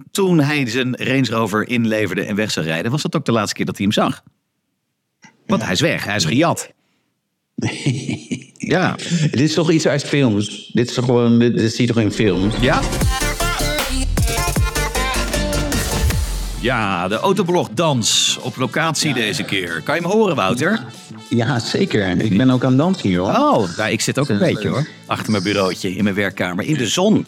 En toen hij zijn Range Rover inleverde en weg zou rijden, was dat ook de laatste keer dat hij hem zag. Want hij is weg, hij is gejat. ja. Dit is toch iets uit films? Dit is toch gewoon, dit, dit zie je toch in films? Ja? Ja, de autoblog Dans op locatie deze keer. Kan je me horen, Wouter? Ja, zeker. Ik ben ook aan het dansen, joh. Oh, nou, ik zit ook een beetje hoor. Achter mijn bureautje in mijn werkkamer in de zon.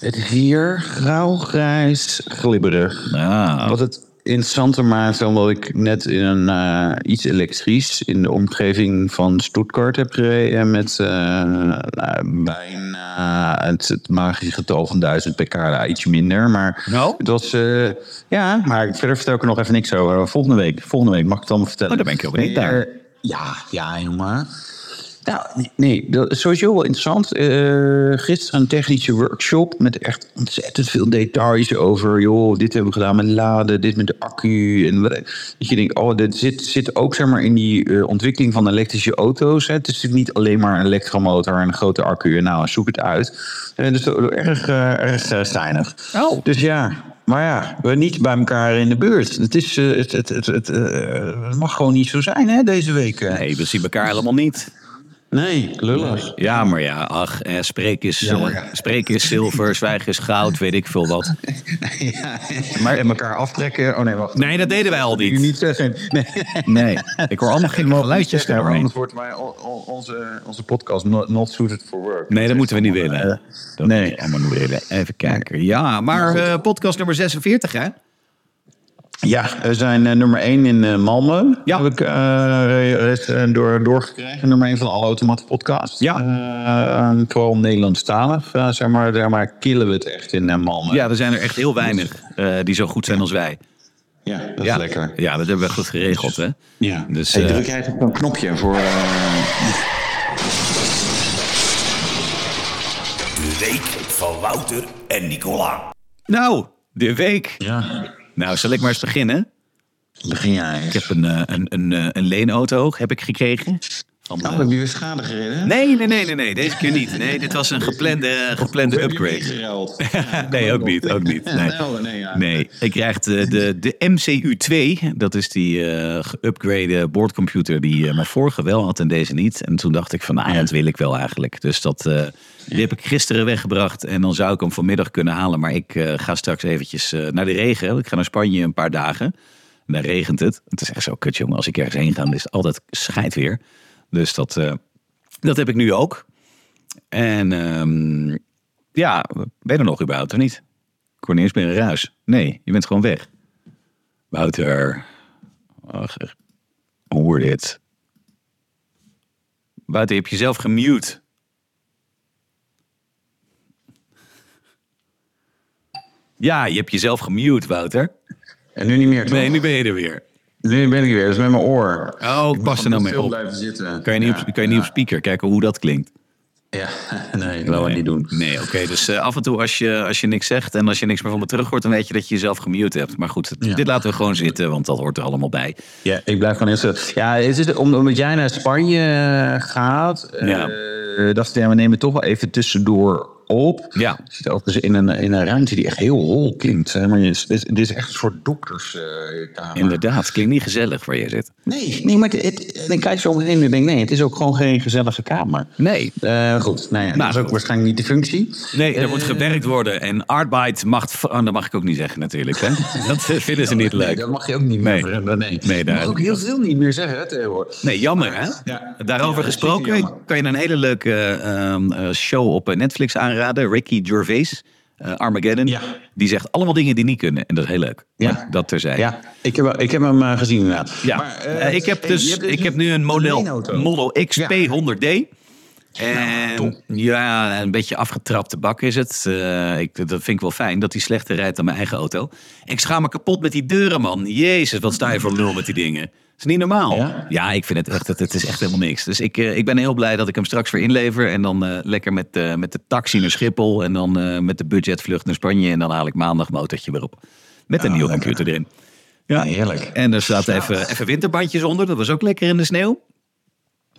Het is hier grauw, grijs, glibberig. Ah. Wat het interessanter maakt omdat ik net in een eh, iets elektrisch in de omgeving van Stuttgart heb gereden met eh, nou, bijna het, het magische getal van 1000 pk, nou, ietsje minder. Maar Nou? het was, eh, ja, maar verder vertel ik er nog even niks over. Volgende week, volgende week mag ik het allemaal vertellen. Oh, daar ben ik heel benieuwd naar. Ja, ja, jongen. Nou, nee, dat is sowieso wel interessant. Eh, gisteren een technische workshop met echt ontzettend veel details over. Joh, dit hebben we gedaan met laden, dit met de accu. En dat je denkt, oh, dit zit, zit ook zeg maar in die eh, ontwikkeling van elektrische auto's. Hè. Het is natuurlijk niet alleen maar een elektromotor en een grote accu. En nou, zoek het uit. Eh, dus dat- erg, erg uh, steinig. Oh. Dus ja, maar ja, we niet bij elkaar in de buurt. Het, is, het, het, het, het, mag gewoon niet zo zijn hè, deze week. Nee, we zien elkaar helemaal niet. Nee, lullig. Ja, maar ja, ach, eh, spreken is, Ja, maar eh, ja. spreken is zilver, zwijgen is goud, weet ik veel wat. ja, maar en elkaar aftrekken. Oh nee, wacht. Nee, dat deden wij al Ik niet. niet zeggen. Nee. Nee, ik hoor allemaal geen geluidjes daarheen. Anders wordt o- onze, onze podcast not, not suited for work. Nee, dat moeten we niet willen. Dat nee. moet je allemaal niet willen. Even kijken. Ja, maar eh, podcast nummer 46, hè? Ja, we zijn eh, nummer 1 in eh, Malmö. Ja. Heb ik eh, eh, door, doorgekregen. Nummer 1 van alle automaten podcasts. Ja. Eh, vooral Nederlandstalig. eh, zeg maar, daar maar killen we het echt in uh, Malmö. Ja, er zijn er echt heel weinig eh, die zo goed zijn als wij. ja dat ja. is lekker. Ja, dat hebben we goed geregeld, hè? Ja. Dus, Hey, eh, druk jij even op een knopje voor... eh, De week van Wouter en Nicola. Nou, de week. ja, Nou, zal ik maar eens beginnen? begin jij Ik heb een, eh, een, een, eh, een leenauto heb ik gekregen. Eh, heb je weer schade gereden? nee, nee, nee, nee, nee, deze keer niet. Nee, dit was een geplande, geplande upgrade. Nee, ook niet, ook niet. Nee. Oh, nee, ja. Nee, ik krijg de, de, de MCU2. Dat is die eh geupgrade boordcomputer die eh, mijn vorige wel had en deze niet. En toen dacht ik van, nou, dat wil ik wel eigenlijk. Dus dat, eh, die heb ik gisteren weggebracht. En dan zou ik hem vanmiddag kunnen halen. Maar ik eh, ga straks eventjes eh, naar de regen. Ik ga naar Spanje een paar dagen. En daar regent het. Het is echt zo kut, jongen. Als ik ergens heen ga, dan is het altijd scheid weer. Dus dat, eh, dat heb ik nu ook. En ehm, ja, ben je er nog überhaupt of niet? Ik hoor niet eens meer een ruis. Nee, je bent gewoon weg. Wouter. Ach, hoor dit. Wouter, je hebt jezelf gemute. Ja, je hebt jezelf gemute, Wouter. En nu niet meer, toch? Nee, nu ben je er weer. Nu ben ik weer, dat is met mijn oor. Oh, Ik pas er nou mee op. blijven zitten. Kan je niet, Ja, op, kan je niet op speaker kijken hoe dat klinkt? Ja, nee, dat wil ik niet doen. Nee, oké. dus eh, af en toe als je, als je niks zegt en als je niks meer van me terug hoort, dan weet je dat je jezelf gemute hebt. Maar goed, het- Ja. dit laten we gewoon zitten, want dat hoort er allemaal bij. Ja, ik blijf gewoon heel stil. Ja, het is om- omdat jij naar Spanje eh, gaat, Ja. dacht ik, ja, we nemen toch wel even tussendoor op. Ja. Je zit ook dus in een, in een ruimte die echt heel hol klinkt. Hè? Maar je, dit, is, dit is echt een soort dokterskamer. Inderdaad, klinkt niet gezellig waar je zit. Nee, nee, maar het, ik kijk zo om me heen en denk, nee, het is ook gewoon geen gezellige kamer. Nee. Eh, goed, nou ja, dat is ook waarschijnlijk niet de functie. Nee, er moet gewerkt worden. En arbeid mag... Oh, dat mag ik ook niet zeggen natuurlijk. Hè? Dat eh, vinden ze niet Nee, leuk. dat mag je ook niet meer Nee. veranderen. Nee, Nee, daar- mag ook heel veel niet meer zeggen tegenwoordig. Nee, jammer hè? Ja. Daarover Ja, gesproken kan je een hele leuke ehm, eh, show op eh, Netflix aanraden. Ricky Gervais, eh, Armageddon. Ja. Die zegt allemaal dingen die niet kunnen. En dat is heel leuk. Ja. Maar dat terzijde. Ja, ik heb, ik heb hem eh, gezien inderdaad. Ja, Maar, Eh, ik, heb dus, dus ik heb nu een model. Model X Ja. P100D. En Nou, top. ja, een beetje afgetrapte bak is het. Eh, ik, dat vind ik wel fijn dat hij slechter rijdt dan mijn eigen auto. Ik schaam me kapot met die deuren, man. Jezus, wat sta je voor lul met die dingen. Is niet normaal. Ja? ik vind het echt, het, het is echt helemaal niks. Dus ik, eh, ik ben heel blij dat ik hem straks weer inlever. En dan eh, lekker met, eh, met de taxi naar Schiphol. En dan met de budgetvlucht naar Spanje. En dan haal ik maandag motortje weer op. Met een Ah, nieuwe lekker. computer erin. Ja, Heerlijk. En er zaten even, even winterbandjes onder. Dat was ook lekker in de sneeuw.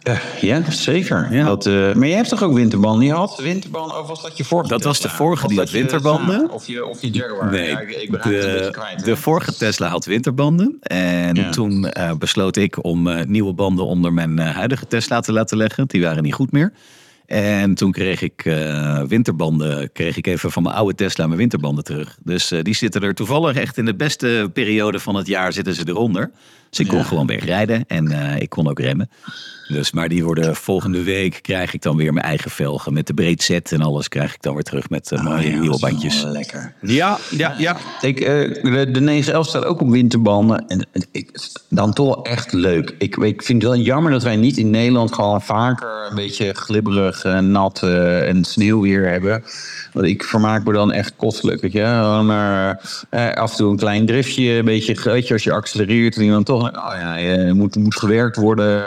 Ja, ja zeker. Ja. Dat, eh, maar je hebt toch ook winterbanden? Je had winterbanden, of was dat je vorige Dat was de vorige, die had winterbanden. Of je, of je Jaguar. Nee, Ja, ik, ik ben het een beetje de, kwijt. de vorige Tesla had winterbanden. En Ja. toen eh, besloot ik om nieuwe banden onder mijn huidige Tesla te laten leggen. Die waren niet goed meer. En toen kreeg ik eh, winterbanden, kreeg ik even van mijn oude Tesla mijn winterbanden terug. Dus eh, die zitten er toevallig echt in de beste periode van het jaar zitten ze eronder. Dus ik kon Ja. gewoon weer rijden en eh, ik kon ook remmen. Dus, maar die worden volgende week krijg ik dan weer mijn eigen velgen. Met de breed set en alles krijg ik dan weer terug met eh, mooie Ja, nieuwe dat is bandjes. wel Lekker. Ja, ja, ja. Ik, eh, de, de 911 staat ook op winterbanden. En ik, dan toch echt leuk. Ik, ik vind het wel jammer dat wij niet in Nederland gewoon vaker een beetje glibberig, eh, nat eh, en sneeuwweer hebben. Want ik vermaak me dan echt kostelijk. Weet je? Maar, eh, af en toe een klein driftje, een beetje weet je, als je accelereert. En dan toch, oh ja, je moet, moet gewerkt worden.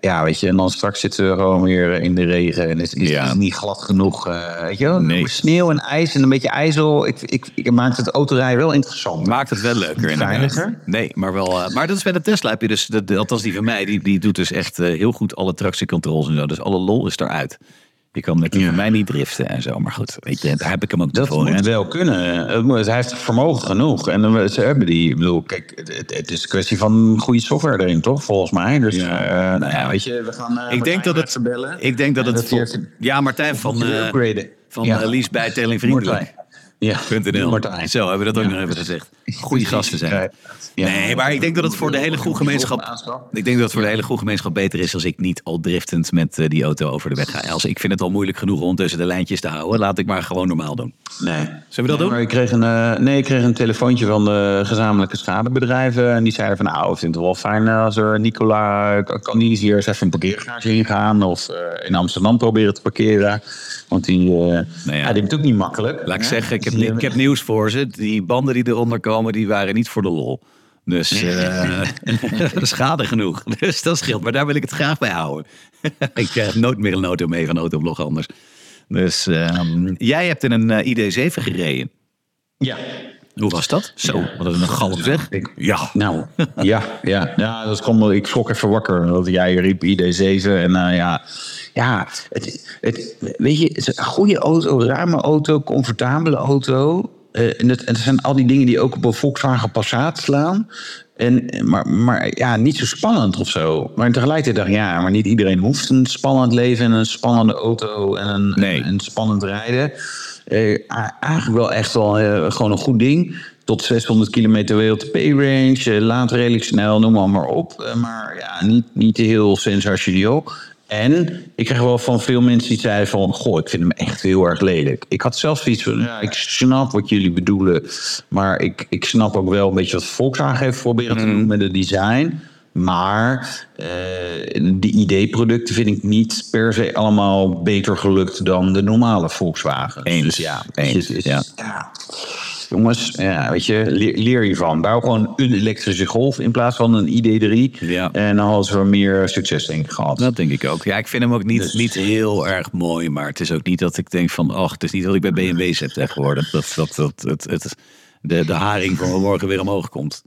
ja, weet je. En dan straks zitten we gewoon weer in de regen. En is, is, Ja. is het niet glad genoeg. weet je? Nee. Sneeuw en ijs en een beetje ijzel. Ik, ik, ik maakt het autorijden wel interessant. Maakt het wel leuker. Veiliger? Nee, maar wel. maar dat is bij de Tesla heb je dus, de- althans die van mij, die, die doet dus echt heel goed alle tractiecontroles en zo. Dus alle lol is eruit. Je kan met die van mij niet driften en zo. Maar goed, weet je, daar heb ik hem ook niet Dat voor. moet hè. wel kunnen. Het moet- Hij heeft vermogen genoeg. En dan- ze hebben die. Ik bedoel, kijk, het, het is een kwestie van goede software erin, toch? Volgens mij. Dus, Ja. eh, nou ja, weet je, we gaan. eh, Ik denk dat het. Bellen. Ik denk dat het. dat hij vol- heeft- ja, Martijn van, eh upgraden. van Ja. eh, Lies bijtelling vriendelijk. Ja, .nl. Martijn. Zo hebben we dat ook nog even gezegd. Goede gasten zijn. Ja. Nee, maar ik denk dat het voor de hele goede gemeenschap. Ik denk dat het voor de hele goede gemeenschap beter is als ik niet al driftend met eh, die auto over de weg ga. Als ik vind het al moeilijk genoeg om tussen de lijntjes te houden, laat ik maar gewoon normaal doen. Nee. Zullen we dat Nee, doen? Maar ik kreeg een, eh, nee, ik kreeg een telefoontje van de gezamenlijke schadebedrijven. En die zeiden van nou, ik vind het wel fijn als er Nicola, die eens hier eens even een parkeergarage ingaan. Of eh, in Amsterdam proberen te parkeren. Want die, eh ja. die heeft het ook niet makkelijk. Laat ik Ja, zeggen, ik heb, ik heb nieuws voor ze. Die banden die eronder komen, die waren niet voor de lol. Dus eh schade genoeg. Dus dat scheelt. Maar daar wil ik het graag bij houden. ik krijg nooit meer een auto mee van Autoblog anders. Dus ehm, jij hebt in een eh, ID7 gereden. Ja. Hoe was dat? Zo, wat een galm zeg. Ik- Ja. Nou, ja, ja, ja, dat kwam wel. Ik schrok even wakker. Dat jij riep ID7 en eh, ja, ja, het, het, weet je, het is een goede auto, ruime auto, comfortabele auto. Eh, en, het, en het zijn al die dingen die ook op een Volkswagen Passat slaan. En, maar, maar ja, niet zo spannend of zo. Maar tegelijkertijd dacht ik, ja, maar niet iedereen hoeft een spannend leven en een spannende auto en een, Nee. en spannend rijden. Eh, eigenlijk wel echt wel eh, gewoon een goed ding. Tot 600 kilometer WLTP-range, eh, laat redelijk snel, noem maar, maar op. Maar ja, niet, niet heel sensationeel. En ik kreeg wel van veel mensen die zeiden van... Goh, ik vind hem echt heel erg lelijk. Ik had zelfs zoiets van, ja, ik snap wat jullie bedoelen. Maar ik, ik snap ook wel een beetje wat Volkswagen heeft proberen te doen met het design. Maar eh, de ID-producten vind ik niet per se allemaal beter gelukt dan de normale Volkswagen. Eens, Dus ja, eens, is- ja. ja. Jongens, ja, weet je, leer, leer hiervan. Bouw gewoon een elektrische golf in plaats van een ID3. Ja. En dan hadden ze meer succes denk ik gehad. Dat denk ik ook. Ja, ik vind hem ook niet, Dus- niet heel erg mooi. Maar het is ook niet dat ik denk van... ach, het is niet dat ik bij BMW zit tegenwoordig. Dat, dat, dat, het, het, de, de haring van morgen weer omhoog komt.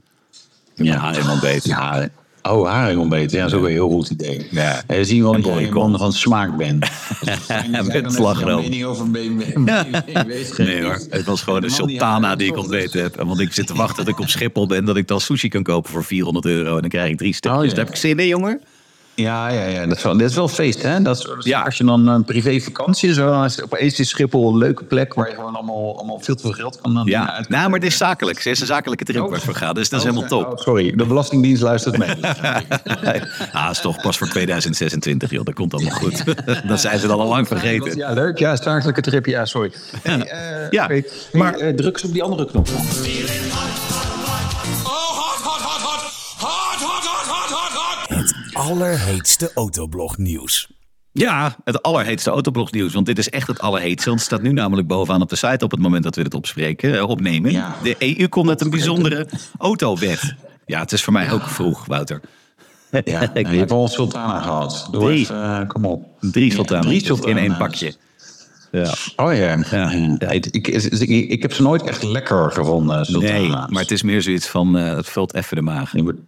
Ja, haring ontbeten. Ja, oh, haring ontbeten. Ja, dat is ook een heel goed idee. Ja. En dan zien we wel dat jij een man van smaak bent. met slagroom. mening over een BMW. Nee hoor, het was gewoon een sultana die ik ontbeten heb. Want ik zit te wachten dat ik op Schiphol ben, dat ik dan sushi kan kopen voor 400 euro. En dan krijg ik drie stukjes. Oh. Daar heb ik zin in, jongen. Ja, ja, ja. Dat is wel, dat is wel feest, hè? Dat is, is- Ja. Als je dan een privé vakantie zo, dan is opeens is Schiphol een leuke plek waar je gewoon allemaal, allemaal veel te veel geld kan aan Ja, uit. nou, maar het is zakelijk. Het is een zakelijke trip waar ik voor ga. Dus dat is helemaal top. Oh, sorry, de Belastingdienst luistert mee. Ah, is toch pas voor 2026, joh. Dat komt allemaal goed. dan zijn ze het al lang vergeten. Ja, leuk. Ja, zakelijke trip. Ja, sorry. Hey, eh, Ja, oké. maar- Hey, eh, druk eens op die andere knop. Oh, allerheetste autoblog nieuws. Ja, het allerheetste autoblogsnieuws. Want dit is echt het allerheetste. Want het staat nu namelijk bovenaan op de site op het moment dat we dit opspreken, eh, opnemen. Ja. De EU komt met een bijzondere autowet. Ja, het is voor mij ook vroeg, Wouter. Ja, je hebt al een sultana gehad. Doe Drie. even, eh, kom op. Drie Ja, sultanen drie in sultana's. één pakje. Ja. Oh ja. Ja. ja. ik, ik, ik, ik heb ze nooit echt lekker gevonden, sultana. Nee, maar het is meer zoiets van, eh, het vult even de maag. Je moet-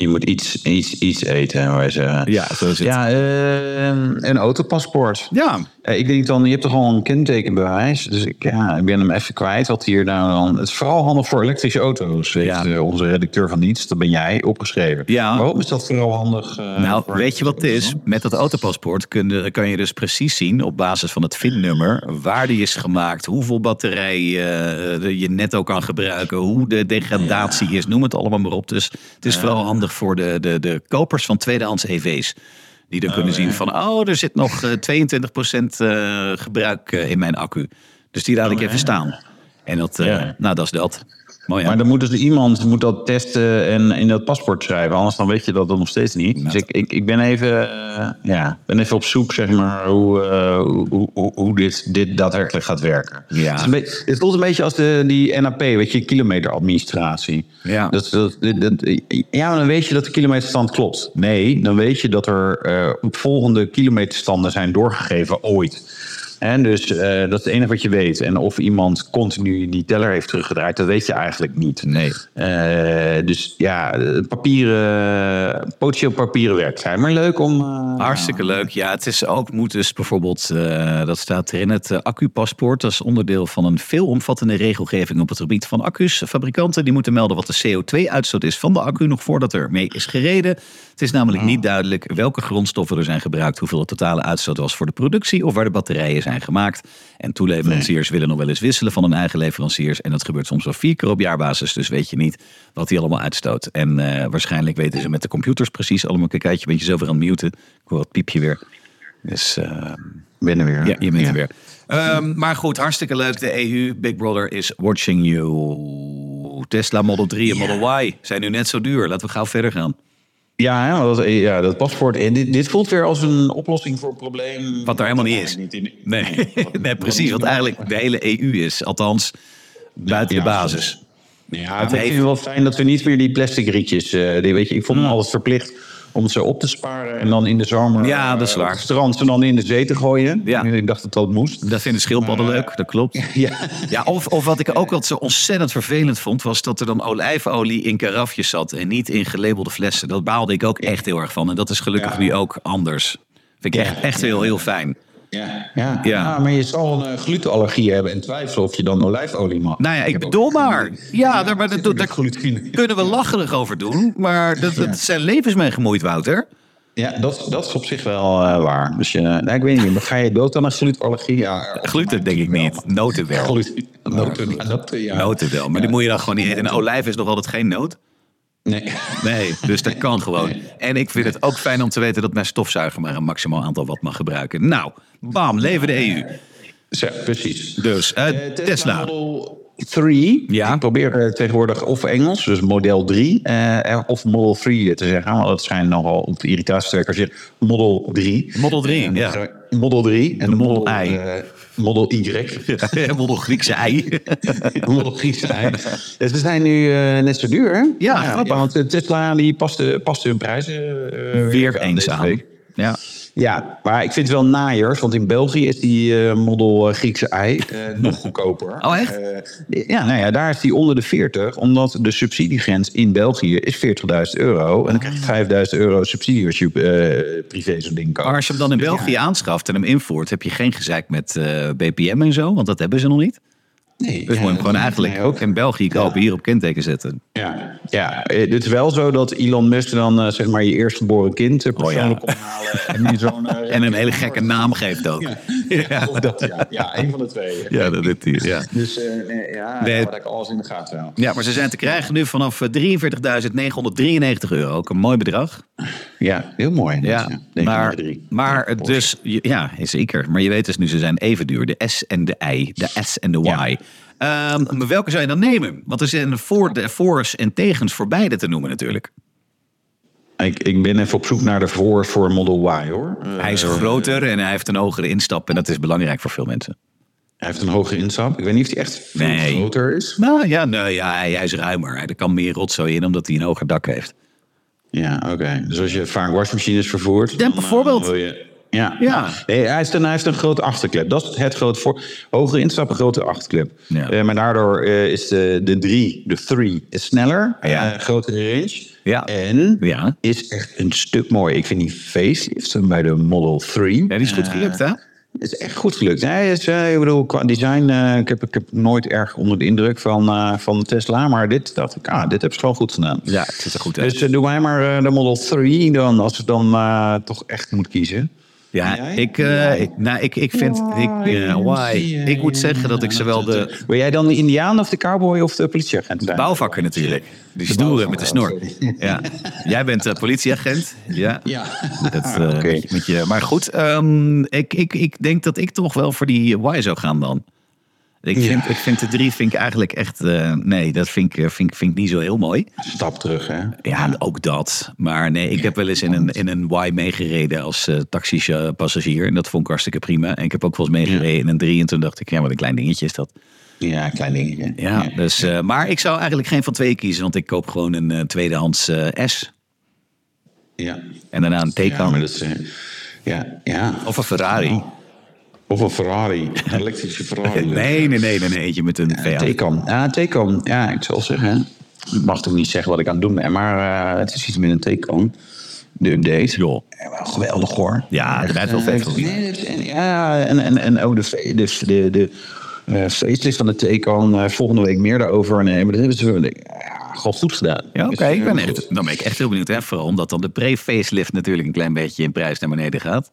Je moet iets, iets, iets eten, waar wij zeggen. Ja, zo is het. Ja, eh, een autopaspoort. Ja, ik denk dan, je hebt toch al een kentekenbewijs. Dus ik, ja, ik ben hem even kwijt. Wat hier nou dan. Het is vooral handig voor elektrische auto's. Heeft Ja. eh, onze redacteur van dienst, dat ben jij, opgeschreven. Ja. Waarom is dat vooral handig? eh, Nou, voor weet je wat het is? Met dat autopaspoort kun je, kan je dus precies zien op basis van het VIN-nummer waar die is gemaakt, hoeveel batterij eh, je netto kan gebruiken, hoe de degradatie is, noem het allemaal maar op. Dus het is vooral handig voor de, de, de kopers van tweedehands EV's. Die dan kunnen zien van, oh, er zit nog eh, 22% eh, gebruik eh, in mijn accu. Dus die laat ik even staan. En dat, eh, Ja. nou, dat is dat. Maar dan moet dus iemand moet dat testen en in dat paspoort schrijven. Anders dan weet je dat dan nog steeds niet. Dus ik, ik, ik ben, even, eh, ja, ben even op zoek, zeg maar, hoe, eh, hoe, hoe, hoe dit, dit daadwerkelijk gaat werken. Ja. Het, is een beetje- het voelt een beetje als de, die NAP, weet je, kilometeradministratie. Ja. Dat, dat, dat, ja, dan weet je dat de kilometerstand klopt. Nee, dan weet je dat er eh, volgende kilometerstanden zijn doorgegeven ooit. En dus eh, dat is het enige wat je weet. En of iemand continu die teller heeft teruggedraaid, dat weet je eigenlijk niet. Nee. Eh, dus ja, papieren, potentieel papieren werk zijn. Maar leuk om... eh, Hartstikke leuk. Ja, het is ook, moet dus bijvoorbeeld, dat staat erin, het accupaspoort. Dat is onderdeel van een veelomvattende regelgeving op het gebied van accu's. Fabrikanten die moeten melden wat de CO2-uitstoot is van de accu nog voordat er mee is gereden. Het is namelijk niet duidelijk welke grondstoffen er zijn gebruikt, hoeveel de totale uitstoot was voor de productie of waar de batterijen zijn gemaakt. En toeleveranciers willen nog wel eens wisselen van hun eigen leveranciers. En dat gebeurt soms wel vier keer op jaarbasis, dus weet je niet wat die allemaal uitstoot. En uh, waarschijnlijk weten ze met de computers precies allemaal. Kijk je bent je zo weer aan het muten. Ik hoor het piepje weer. Dus uh, ben er weer. Ja, je bent er weer. Um, maar goed, hartstikke leuk. De EU, Big Brother is watching you. Tesla Model 3 en Model Y zijn nu net zo duur. Laten we gauw verder gaan. Ja, dat, ja, dat paspoort. En dit, dit voelt weer als een oplossing voor een probleem. Wat er helemaal niet is. Niet in, nee. nee, precies. Wat eigenlijk de hele EU is. Althans, buiten ja, de basis. Ja, het ik vind het wel fijn dat we niet meer die plastic rietjes... Uh, die, weet je, ik vond me altijd verplicht om ze op te sparen en dan in de zomer ja, dat is waar. Uh, strand ze dan in de zee te gooien. Ja. Ik dacht dat dat moest. Dat vinden schildpadden uh, leuk, dat klopt. Ja. ja of, of wat ik ook altijd zo ontzettend vervelend vond, was dat er dan olijfolie in karafjes zat en niet in gelabelde flessen. Dat baalde ik ook echt heel erg van. En dat is gelukkig ja. nu ook anders. Vind ik echt, echt heel, heel fijn. Ja, ja. ja. Ah, maar je zal een uh, glutenallergie hebben en twijfelen of je dan olijfolie mag. Nou ja, ik, ik bedoel maar. Ja, daar, maar dat, daar kunnen we lacherig over doen. Maar dat, dat zijn levens mee gemoeid, Wouter. Ja, dat, dat is op zich wel uh, waar. Dus je, nou, ik weet niet, maar ga je dood aan een glutenallergie? Ja, gluten denk ik niet. Noten wel. Gluten, noten, noten, ja. noten wel, maar die moet je dan gewoon niet eten. En olijf is nog altijd geen noot. Nee. Nee, dus dat kan gewoon. En ik vind het ook fijn om te weten dat mijn stofzuiger maar een maximaal aantal watt mag gebruiken. Nou, bam, leven de EU. Zo, precies. Dus, uh, uh, Tesla. Tesla. Model 3. Ja. Ik probeer uh, tegenwoordig of Engels, dus Model 3, uh, of Model 3 te zeggen. Want dat zijn nogal op de irritatietrekkers. Model 3. Model 3, ja. Model 3 en de Model, model I. Model Y. Model Griekse ei. model Griekse ei. Dus ze zijn nu uh, net zo duur, hè? Ja, ja, ja. Want Tesla die paste, paste hun prijzen uh, weer eens aan. Week. Ja. Ja, maar ik vind het wel naaiers, want in België is die uh, model uh, Griekse ei uh, nog goedkoper. Oh, echt? ja, nou ja, daar is die onder de 40, omdat de subsidiegrens in België is 40.000 euro. En dan krijg je 5.000 euro subsidie als je privé zo'n ding koopt. Maar als je hem dan in België ja. aanschaft en hem invoert, heb je geen gezeik met BPM en zo, want dat hebben ze nog niet. Nee, dus ja, moet je hem gewoon eigenlijk ook in België kopen, ja. hier op kenteken zetten. Ja, ja, het is wel zo dat Elon Musk dan uh, zeg maar je eerstgeboren kind persoonlijk oh, ja. ophalen. En, zo'n, uh, en een hele gekke naam geeft ook. Ja, ja. Dat, ja. ja een van de twee. Ja, dat is die. Ja. Dus nee, ja, nee. dat ik alles in de gaten wel. Ja, maar ze zijn te krijgen nu vanaf 43.993 euro. Ook een mooi bedrag. Ja, heel mooi. Ja, maar, maar dus, ja, zeker. Maar je weet dus nu, ze zijn even duur. De S en de I, de S en de Y. Um, maar welke zou je dan nemen? Want er zijn voor, de voor's en tegens voor beide te noemen natuurlijk. Ik, ik ben even op zoek naar de voor voor Model Y hoor. Hij is groter en hij heeft een hogere instap en dat is belangrijk voor veel mensen. Hij heeft een hogere instap. Ik weet niet of hij echt veel nee. groter is. Nou ja, nee, ja hij, hij is ruimer. Er kan meer rotzooi in omdat hij een hoger dak heeft. Ja, oké. Okay. Dus als je vaak wasmachines vervoert... Dan, bijvoorbeeld. Uh, wil je, Ja. Ja. Nee, hij, heeft een, hij heeft een grote achterklep. Dat is het grote voor. Hoger instappen, grote achterklep. Ja. Eh, maar daardoor eh, is de, de 3, de 3 is sneller. Ja. eh, grotere range. Ja. En Ja. is echt een stuk mooi. Ik vind die facelift bij de Model 3. Ja, die is goed gelukt, hè? Het is echt goed gelukt. Hij is, ik bedoel, qua design, ik, heb, ik heb nooit erg onder de indruk van, eh, van Tesla. Maar dit dacht ik, ah, dit hebben ze gewoon goed gedaan. Ja, het ziet er goed uit. Dus doe mij maar de Model 3 dan, als ik dan toch echt moet kiezen. Ja, ik, eh, ik, nou, ik, ik vind... Ik, eh, why? Ik moet zeggen dat ik zowel de Wil jij dan de Indiaan of de cowboy of de politieagent zijn? bouwvakker natuurlijk. Die stoere met de snor. Ja. Jij bent eh, politieagent. Ja. Ja. Dat, Oké. met, je- met je, maar goed, ehm, ik, ik, ik denk dat ik toch wel voor die Y zou gaan dan. Ik vind, Ja. ik vind de drie vind ik eigenlijk echt... eh, nee, dat vind ik, eh, vind, ik- vind ik niet zo heel mooi. Stap terug, hè? Ja, ook dat. Maar nee, ik heb wel eens in een, in een Y meegereden als eh taxipassagier. En dat vond ik hartstikke prima. En ik heb ook wel eens meegereden in een 3. En toen dacht ik, ja, wat een klein dingetje is dat. Ja, klein dingetje. Ja, Dus, maar ik zou eigenlijk geen van twee kiezen. Want ik koop gewoon een eh, tweedehands eh, S. Ja. En daarna een Ja, Taycan. is... eh, ja, ja. Of een Ferrari. Of een Ferrari. Een elektrische Ferrari. Nee, nee, nee, nee. Eentje met een V8. Taycan. Ja, Taycan. Ja, ik zal zeggen. Ik mag toch niet zeggen wat ik aan het doen ben. Maar eh, het is iets met een Taycan. De update. Joh. Geweldig hoor. Ja, er rijdt wel vet Ja, en, en, en ook de, de, de, de eh, facelift van de Taycan. eh, volgende week meer daarover. Nee, maar dat hebben ze gewoon goed gedaan. Ja, oké. Dus, ik ben eh, echt, dan ben ik echt heel benieuwd. Hè? Vooral omdat dan de pre-facelift natuurlijk een klein beetje in prijs naar beneden gaat.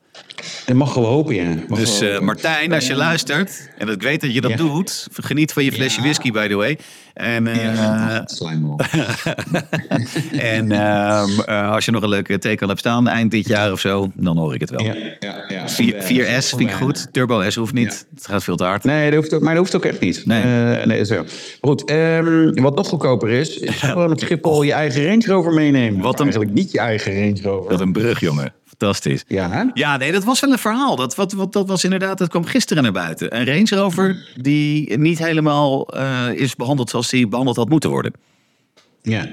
Het mag wel hopen, ja. Mag Dus eh. Martijn, als je luistert, en ik weet dat je dat Ja. doet, geniet van je flesje Ja. whisky, by the way. En, eh, Ja, slijmbal. en ehm, eh, als je nog een leuke teken hebt staan eind dit jaar of zo, dan hoor ik het wel. Ja, ja, ja. 4, 4S vind ik goed. Turbo S hoeft niet. Het gaat veel te hard. Nee, dat hoeft ook, maar dat hoeft ook echt niet. Nee. Eh, nee zo. Goed, ehm, wat nog goedkoper is, is gewoon op Schiphol je eigen Range Rover meenemen. Wat een- Eigenlijk niet je eigen Range Rover. Dat een brug, jongen. Fantastisch. Ja? Ja, nee, dat was wel een verhaal. Dat, wat, wat, dat was inderdaad, dat kwam gisteren naar buiten. Een Range Rover die niet helemaal eh, is behandeld zoals die behandeld had moeten worden. Ja.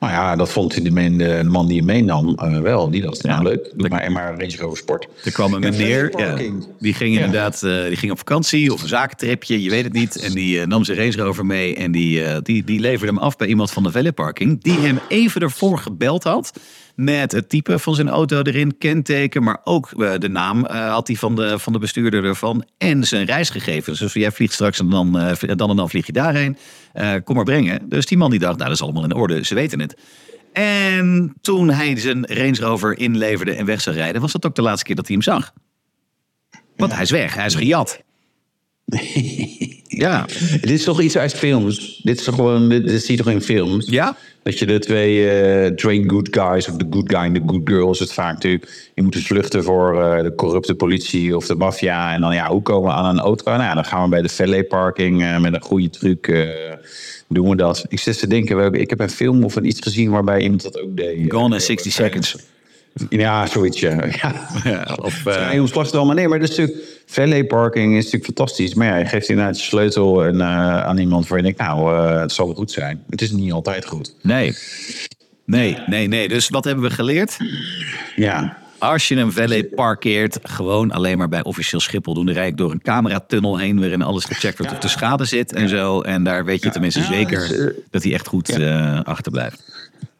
Nou ja, dat vond de, man, de man die je meenam eh, wel. Die dacht, nou Ja. leuk, maar, maar Range Rover Sport. Er kwam een meneer, ja, die ging Ja. inderdaad eh, die ging op vakantie of een zakentripje, je weet het niet. En die nam zijn Range Rover mee en die, die, die leverde hem af bij iemand van de valet parking. Die hem even ervoor gebeld had met het type van zijn auto erin, kenteken, maar ook eh, de naam eh, had hij van de, van de bestuurder ervan. En zijn reisgegevens. Dus jij vliegt straks en dan, eh, dan en dan vlieg je daarheen. Kom maar brengen. Dus die man die dacht, nou dat is allemaal in orde, ze weten het. En toen hij zijn Range Rover inleverde en weg zou rijden, was dat ook de laatste keer dat hij hem zag. Want hij is weg, hij is gejat. ja. Dit is toch iets uit films? Dit is toch gewoon, dit, dit zie je toch in films? Ja? Dat je de twee eh train good guys of de good guy en de good girl is het vaak natuurlijk. Je moet dus vluchten voor eh, de corrupte politie of de maffia. En dan ja, hoe komen we aan een auto? Nou ja, dan gaan we bij de valet parking eh, met een goede truc. doen we dat. Ik zit te denken, ik heb een film of een iets gezien waarbij iemand dat ook deed. Gone in 60 seconds. Ja, zoiets. Ja. ja. Ja, of, eh, ontslag het allemaal. Nee, maar dat is natuurlijk. Valet parking is natuurlijk fantastisch. Maar ja, je geeft inderdaad je sleutel en, eh, aan iemand waar je denkt, nou, eh, het zal wel goed zijn. Het is niet altijd goed. nee. Nee, nee, nee. Dus wat hebben we geleerd? Ja. Als je een valet parkeert, gewoon alleen maar bij officieel Schiphol doen. Dan rijd ik door een cameratunnel heen waarin alles gecheckt wordt of de schade zit en zo. En daar weet je tenminste zeker dat eh, dat hij echt goed eh, achterblijft.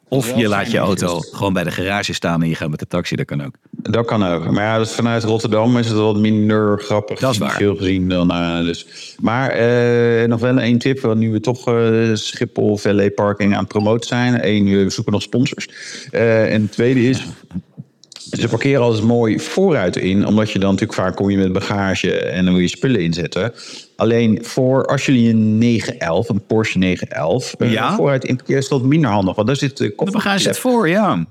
Of je laat je auto gewoon bij de garage staan en je gaat met de taxi, dat kan ook. Dat kan ook. Maar ja, dus vanuit Rotterdam is het wat minder grappig Dat is waar. financieel gezien dan. eh, dus. Maar eh, nog wel één tip, want nu we toch eh, Schiphol Valet Parking aan het promoten zijn. Eén, we zoeken nog sponsors. En het tweede is. Ze parkeren alles mooi vooruit in, omdat je dan natuurlijk vaak kom je met bagage en dan wil je spullen inzetten. Alleen voor als jullie een 911, een Porsche 911, eh, Ja? vooruit in parkeren is dat minder handig, want daar zit de De bagage zit voor, ja.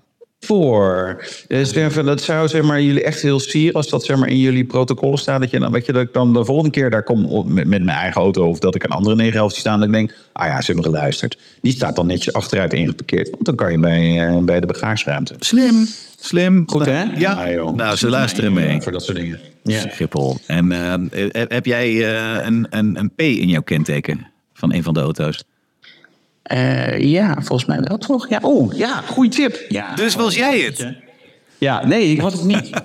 Voor. Dus van, dat zou zeg maar, jullie echt heel sieren als dat zeg maar, in jullie protocollen staat. Dat, je dan, weet je, dat ik dan de volgende keer daar kom op met, met mijn eigen auto. Of dat ik een andere 911 zie staan. Dat ik denk, ah ja, ze hebben geluisterd. Die staat dan netjes achteruit ingeparkeerd. Want dan kan je bij, eh, bij de bagageruimte. Slim, slim. Goed hè? Ja, Ah, joh. nou ze luisteren mee. Voor dat soort dingen. Ja. Schiphol. En eh, heb- jij eh, een, een, een P in jouw kenteken van een van de auto's? Eh, ja, volgens mij wel toch? Ja, oh, ja, goede tip. Ja. Dus was jij het? Ja, nee, ik was het niet.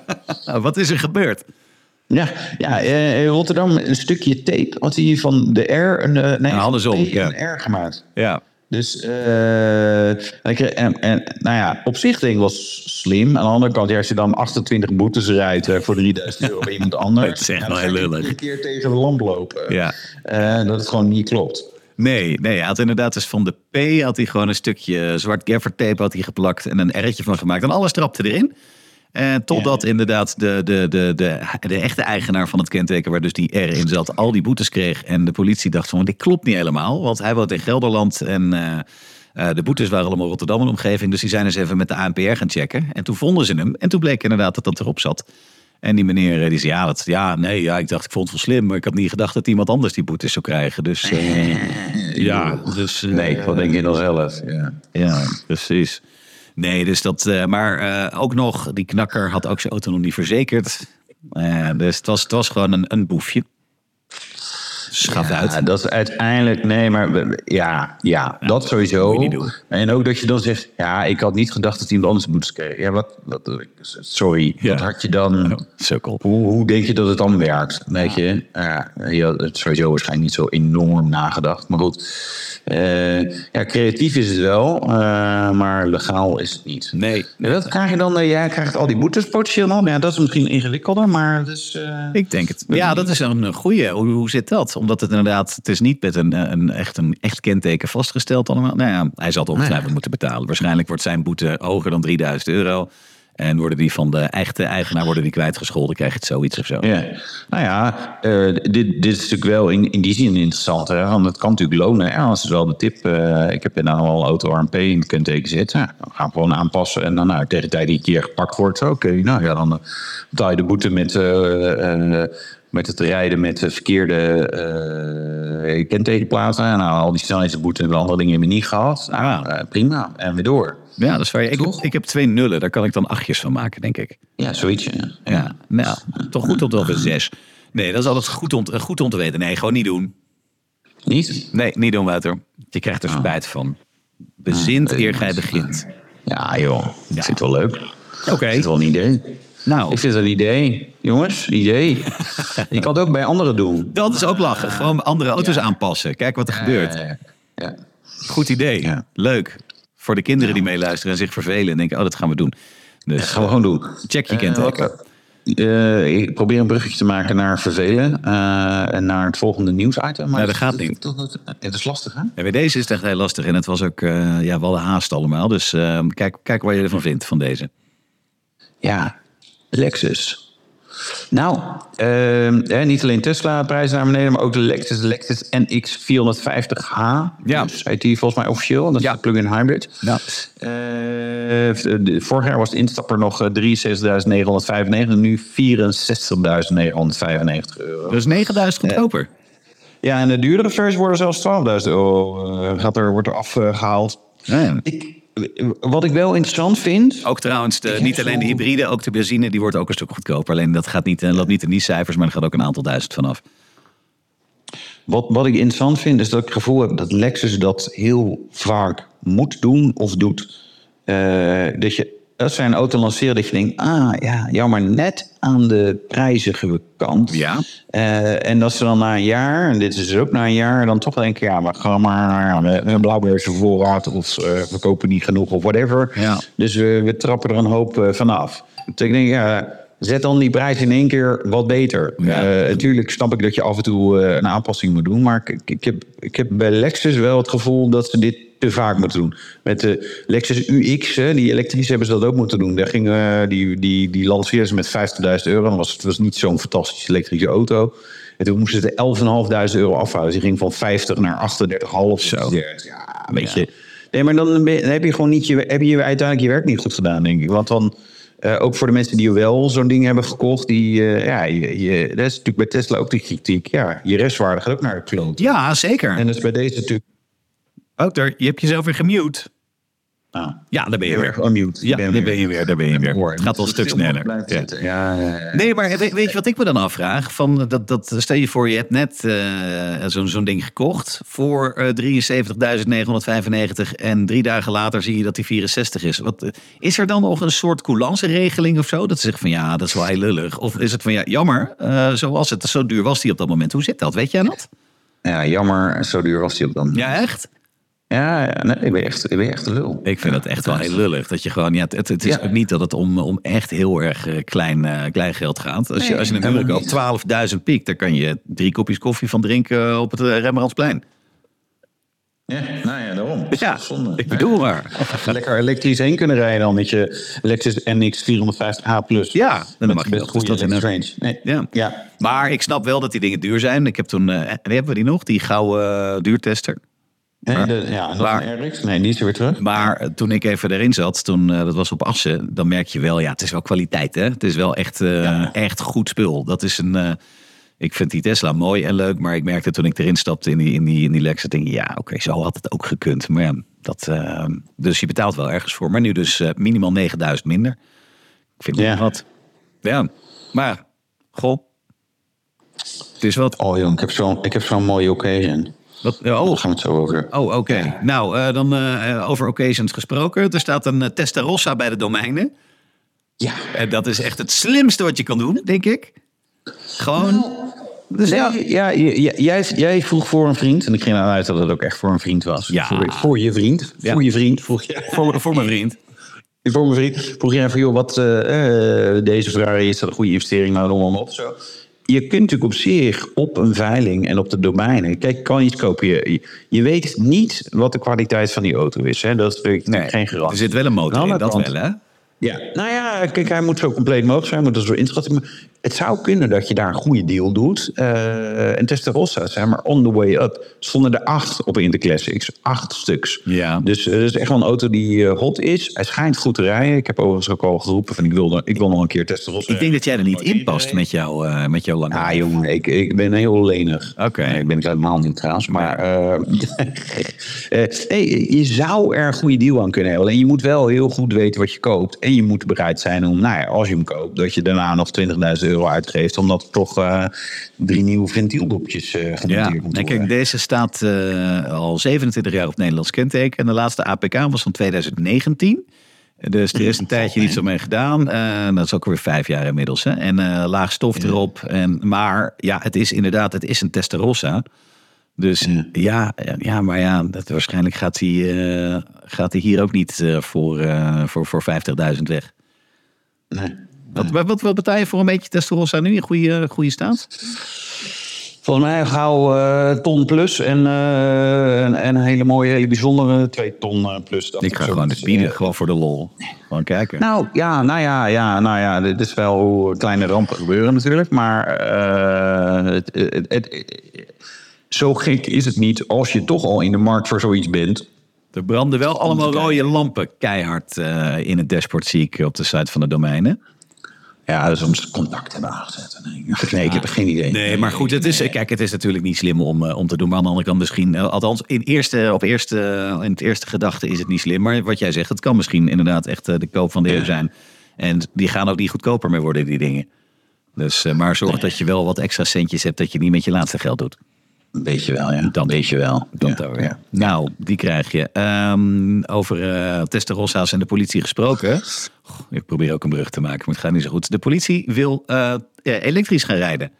Nou, wat is er gebeurd? Ja, ja eh, in Rotterdam een stukje tape had hij van de R een, eh, nee, andersom, ja. een R gemaakt. Ja. Dus, ik kreeg- en, en, nou ja, op zich denk ik was slim. Aan de andere kant, ja, als je dan 28 boetes rijdt voor 3000 euro bij iemand anders. Het is echt wel heel lullig. Een keer tegen de lamp lopen. Ja. Dat het gewoon niet klopt. Nee, nee, hij had inderdaad dus van de P had hij gewoon een stukje zwart gaffer tape had hij geplakt en een R'tje van gemaakt. En alles trapte erin. En totdat Ja. inderdaad de, de, de, de, de echte eigenaar van het kenteken, waar dus die R in zat, al die boetes kreeg. En de politie dacht van, dit klopt niet helemaal. Want hij woont in Gelderland en eh, eh, de boetes waren allemaal Rotterdam en omgeving. Dus die zijn eens even met de ANPR gaan checken. En toen vonden ze hem. En toen bleek inderdaad dat dat erop zat. En die meneer eh, die zei, ja, dat, ja, nee, ja, ik dacht, ik vond het wel slim. Maar ik had niet gedacht dat iemand anders die boetes zou krijgen. Dus eh, ja, dus... eh, Nee, wat denk je dan zelf? Ja. ja, precies. Nee, dus dat. eh, maar eh, ook nog, die knakker had ook zijn auto nog niet verzekerd. Dus het was, het was gewoon een, een boefje. Schaf Ja, uit. dat is uiteindelijk, nee, maar ja, ja, dat sowieso. moet je niet doen. En ook dat je dan zegt, ja, ik had niet gedacht dat iemand anders boetes kreeg. Ja, wat, wat sorry, Ja. wat had je dan, Sukkel. hoe, hoe denk je dat het dan werkt? Weet je, ja, je had het sowieso waarschijnlijk niet zo enorm nagedacht. Maar goed, eh, ja, creatief is het wel, eh, maar legaal is het niet. Nee. En dat krijg je dan, eh, jij krijgt al die boetes potentieel al. Ja, dat is misschien ingewikkelder, maar dus, Ik denk het. Ja, dat is een goede. Hoe, hoe zit dat? Omdat het inderdaad, het is niet met een, een, echt, een echt kenteken vastgesteld allemaal. Nou ja, hij zal het ongetwijfeld moeten betalen. Waarschijnlijk wordt zijn boete hoger dan 3000 euro. En worden die van de echte eigenaar worden die kwijtgescholden, krijg je het zoiets of zo. Ja, nou ja, eh, dit, dit is natuurlijk wel in, in die zin interessant. Hè? Want het kan natuurlijk lonen. Ja, dat is wel de tip. eh, ik heb nou al auto RMP in het kenteken zitten. Ja, dan gaan we gewoon aanpassen. En dan nou, tegen de tijd die een keer gepakt wordt, oké, nou ja, dan eh, betaal je de boete met, met het rijden met de verkeerde eh kentekenplaten. En nou, al die snelheidsboete en andere dingen hebben we niet gehad. Ja. eh, prima. En weer door. Ja, dat is waar. Ik, heb, ik heb twee nullen, daar kan ik dan achtjes van maken, denk ik. Ja, zoiets. Ja. Ja, nou, toch goed te weten. Zes. Nee, dat is altijd goed om, goed om te weten. Nee, gewoon niet doen. Niet? Nee, niet doen, Wouter. Je krijgt er spijt van. Bezint eer gij begint. Ja, joh. Vind het wel leuk. Oké. Vind het wel een idee. Nou, Ik vind het een idee. Jongens, idee. je kan het ook bij anderen doen. dat is ook lachen. Gewoon andere auto's aanpassen. Kijk wat er gebeurt. Ja, ja. Goed idee. Ja. Leuk. Voor de kinderen die meeluisteren en zich vervelen en denken, oh, dat gaan we doen. Dus Gaan we gewoon doen. check je Eh, kenteken. wat- eh, ik probeer een bruggetje te maken naar vervelen. eh, en naar het volgende nieuwsitem. Maar Ja, dat gaat niet. Het is lastig, hè? En bij deze is het echt heel lastig. En het was ook, eh, ja, wel de haast allemaal. Dus eh, kijk, kijk wat je ervan vindt, van deze. Ja, Lexus. Nou, ehm, niet alleen Tesla prijzen naar beneden, maar ook de Lexus, de Lexus NX 450h. Ja. Dus heet die volgens mij officieel. Dat is Ja. de plug-in hybrid. Ja. Eh, de- vorig jaar was de instapper nog eh, 63.995, nu 64.995 euro. Dus 9000 goedkoper. Ja, en de duurdere versies worden zelfs 12.000 euro eh, gaat er, wordt er afgehaald. Ja, ja. Ik, wat ik wel interessant vind, Ook trouwens, de, niet alleen de hybride, ook de benzine, die wordt ook een stuk goedkoper. Alleen dat gaat niet, eh, loopt niet in die cijfers, maar er gaat ook een aantal duizend vanaf. Wat, wat ik interessant vind, is dat ik het gevoel heb dat Lexus dat heel vaak moet doen of doet. Eh, dat je als zij een auto lanceren, dat je denkt, ah ja, jammer, net aan de prijzige kant. Ja. Eh, en dat ze dan na een jaar, en dit is dus ook na een jaar, dan toch denken, ja, maar gaan maar een blauwbeerse voorraad of eh, we kopen niet genoeg of whatever. Ja. Dus we, we trappen er een hoop eh, vanaf. Dus ik denk, ja, zet dan die prijs in één keer wat beter. Ja. Natuurlijk snap ik dat je af en toe een aanpassing moet doen. Maar ik, ik, heb, ik heb bij Lexus wel het gevoel dat ze dit te vaak moeten doen. Met de Lexus UX, hè, die elektrische, hebben ze dat ook moeten doen. Daar ging, eh, die, die, die lanceerden ze met 50.000 euro. Dan was het was niet zo'n fantastische elektrische auto. En toen moesten ze 11.500 euro afhouden. Dus die ging van 50 naar 38,5. Zo. Ja, weet je. Nee, maar dan, ben je- dan heb je gewoon niet je, heb je uiteindelijk je werk niet goed gedaan, denk ik. Want dan, eh, ook voor de mensen die wel zo'n ding hebben gekocht, die, eh, ja, je, je, dat is natuurlijk bij Tesla ook de kritiek. Ja, je restwaarde gaat ook naar de kloot. Ja, zeker. En dat is bij deze natuurlijk. Wouter, je hebt jezelf weer gemute. Ah. Ja, daar ben je weer. unmute. Ja, daar ben je weer. Daar ben je weer. Hoor, Het gaat al een stuk sneller. Ja. Ja, ja, ja. Nee, maar weet, weet je wat ik me dan afvraag? Van dat, dat, stel je voor, je hebt net eh, zo'n zo'n ding gekocht voor eh 73.995 en drie dagen later zie je dat die 64 is. Wat, eh, is er dan nog een soort coulance-regeling of zo? Dat ze zeggen van ja, dat is wel heel lullig. Of is het van ja, jammer, eh, zo was het. Zo duur was die op dat moment. Hoe zit dat? Weet jij dat? Ja, jammer. Zo duur was die op dan. Ja, echt? Ja, ja nee, ik ben echt, ik ben echt een lul. Ik vind het echt wel heel lullig. Dat je gewoon, ja, het, het is Ja. ook niet dat het om, om echt heel erg eh, klein, eh, klein geld gaat. Als je, als je een huur koopt, 12.000 piek, daar kan je drie kopjes koffie van drinken op het eh, Rembrandtsplein. Ja, nou ja, daarom. Ja, Zonde. ik bedoel maar. Lekker elektrisch heen kunnen rijden dan met je Lexus NX 450h plus. Ja, dan mag je wel. goede Dus dat in elektrisch range. Nee. Ja. Ja. Maar ik snap wel dat die dingen duur zijn. Ik heb toen, eh, en hebben we die nog? Die gouden eh, duurtester. Nee, de, ja, dat Maar-. Nee, die is er weer terug. Maar eh, toen ik even erin zat, toen, eh, dat was op Assen, dan merk je wel, ja, het is wel kwaliteit, hè? Het is wel echt, eh, Ja. echt goed spul. Dat is een, ik vind die Tesla mooi en leuk, maar ik merkte toen ik erin stapte in die, in die, in die Lexus, denk ik, ja, oké, zo had het ook gekund. Maar ja, dat, dus je betaalt wel ergens voor. Maar nu dus minimaal 9000 minder. Ik vind het Ja. wat. Ja, maar, goh, het is wat. Oh jong, ik heb zo'n ik heb zo'n mooie occasion. Wat oh, Daar gaan we het zo over. Oh, oké. Nou, eh, dan eh, over occasions gesproken. Er staat een eh, Testarossa bij de domeinen. Ja. En dat is echt het slimste wat je kan doen, denk ik. Gewoon. Dus ja. Nee, jij, jij vroeg voor een vriend, en ik ging eruit dat het ook echt voor een vriend was. Ja. Voor, voor je vriend. Ja. Voor je vriend vroeg je. Voor, voor mijn vriend. Voor mijn vriend vroeg jij van, joh, wat deze Ferrari is dat een goede investering, nou dan op zo. Je kunt natuurlijk op zich op een veiling en op de domeinen. Kijk, je kan iets kopen. Je, je weet niet wat de kwaliteit van die auto is. Hè? Dat is natuurlijk geen Er garantie. zit wel een motor in, dat wel, hè? Ja, nou ja, kijk, hij moet zo compleet mogelijk zijn, hij moet er zo inschatten. Maar Het zou kunnen dat je daar een goede deal doet. Eh, en Testarossa zijn maar on the way up. Stonden er acht op in de Classics. Acht stuks. Ja. Dus eh, het is echt wel een auto die eh, hot is. Hij schijnt goed te rijden. Ik heb overigens ook al geroepen van ik wil, ik wil nog een keer Testarossa. Ik denk dat jij er niet in past met, jou, eh, met jouw lange. Ah jongen, ik, ik ben heel lenig. Oké. Nee, ik ben ik helemaal niet trouwens. Maar eh, eh, nee, je zou er een goede deal aan kunnen hebben. Alleen je moet wel heel goed weten wat je koopt. En je moet bereid zijn om, nou ja, als je hem koopt... dat je daarna nog 20.000 euro uitgeeft... omdat er toch eh, drie nieuwe ventieldopjes eh Ja, gemonteerd moeten en kijk, worden. deze staat eh, al 27 jaar op Nederlands kenteken. En de laatste APK was van 2019. Dus er is een tijdje niets mee gedaan. Dat is ook weer vijf jaar inmiddels. Hè? En laag stof erop. En, maar ja, het is inderdaad, het is een Testarossa. Dus ja, ja, ja, maar ja, dat, waarschijnlijk gaat hij, eh, gaat hij hier ook niet eh, voor, voor, voor 50.000 weg. Nee. Wat, wat, wat betaal je voor een beetje Testarossa nu in goede, goede staat? Volgens mij gauw eh, ton plus en, en, en een hele mooie, hele bijzondere twee ton plus. Ik ga gewoon het bieden, gewoon voor de lol. Gewoon kijken. Nou ja, nou ja, ja, nou ja, dit is wel hoe kleine rampen gebeuren natuurlijk. Maar het, het- het- zo gek is het niet als je toch al in de markt voor zoiets bent. Er branden wel allemaal rode lampen keihard eh, in het dashboard, zie ik op de site van de domeinen. Ja, dus soms contact hebben aangezet. Nee, nee ik heb geen idee. Nee, maar goed, het is, kijk, het is natuurlijk niet slim om, eh, om te doen. Maar aan de andere kant misschien, eh, althans in, eerste, op eerste, in het eerste gedachte is het niet slim. Maar wat jij zegt, het kan misschien inderdaad echt de koop van de eeuw zijn. En die gaan ook niet goedkoper meer worden, die dingen. Dus, maar zorg dat je wel wat extra centjes hebt, dat je niet met je laatste geld doet. Een beetje wel, ja. Dan beetje wel. Dan ja, ja. Nou, die krijg je. Ehm, over eh Testarossas en de politie gesproken. Ik probeer ook een brug te maken, maar het gaat niet zo goed. De politie wil eh, ja, elektrisch gaan rijden.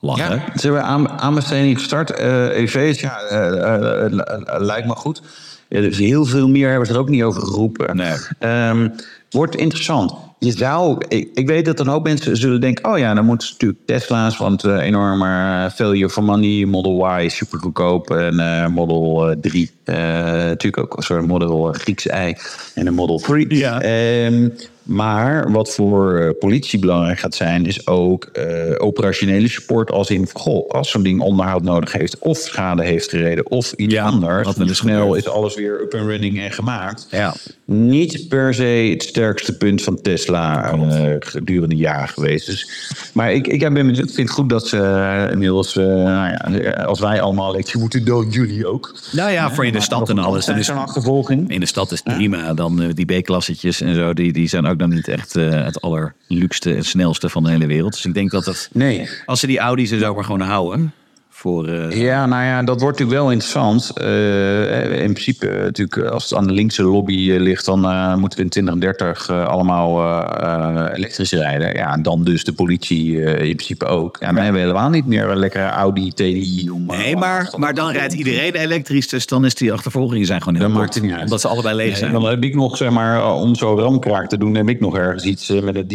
Lachen. Ja, ze hebben aan, aanbesteding gestart. Eh EV's, ja, eh, eh, eh, eh, lijkt me goed. Ja, dus heel veel meer hebben ze er ook niet over geroepen. Nee. Ehm, wordt interessant. Je zou, ik, ik weet dat een hoop mensen zullen denken... oh ja, dan moeten ze natuurlijk Tesla's... want eh enorme eh, failure for money. Model Y is super goedkoop. En eh, Model eh, 3 eh, natuurlijk ook een soort Model Grieks ei. En een Model 3. Ja. Ehm, Maar wat voor eh, politie belangrijk gaat zijn, is ook eh, operationele support. Als in, goh, als zo'n ding onderhoud nodig heeft, of schade heeft gereden, of iets Ja, anders. eens snel is alles weer up and running en gemaakt. Ja. Niet per se het sterkste punt van Tesla eh, gedurende jaren geweest. Dus, maar ik, ik ben vind het goed dat ze inmiddels, nou ja, als wij allemaal elektrisch moeten, dan jullie ook. Nou ja, voor in de stad en alles. Dan is, zo'n achtervolging. in de stad is het prima. Dan die B-klassetjes en zo, die, die zijn ook dan niet echt eh, het allerluxste en snelste van de hele wereld. Dus ik denk dat het, Nee. als ze die Audi's er zo maar gewoon houden, voor... eh, Ja, nou ja, dat wordt natuurlijk wel interessant. Eh, in principe, eh, natuurlijk, als het aan de linkse lobby ligt, dan eh, moeten we in 2030 eh, allemaal elektrisch rijden. Ja, en dan dus de politie eh, in principe ook. Ja, hebben we helemaal niet meer een lekkere Audi TDI. Om, Nee, maar, maar dan rijdt iedereen elektrisch, dus dan is die achtervolgingen zijn gewoon heel maakt het niet uit. Omdat ze allebei leeg Nee, zijn. dan heb ik nog, zeg maar, om zo ramkraak te doen, heb ik nog ergens iets met een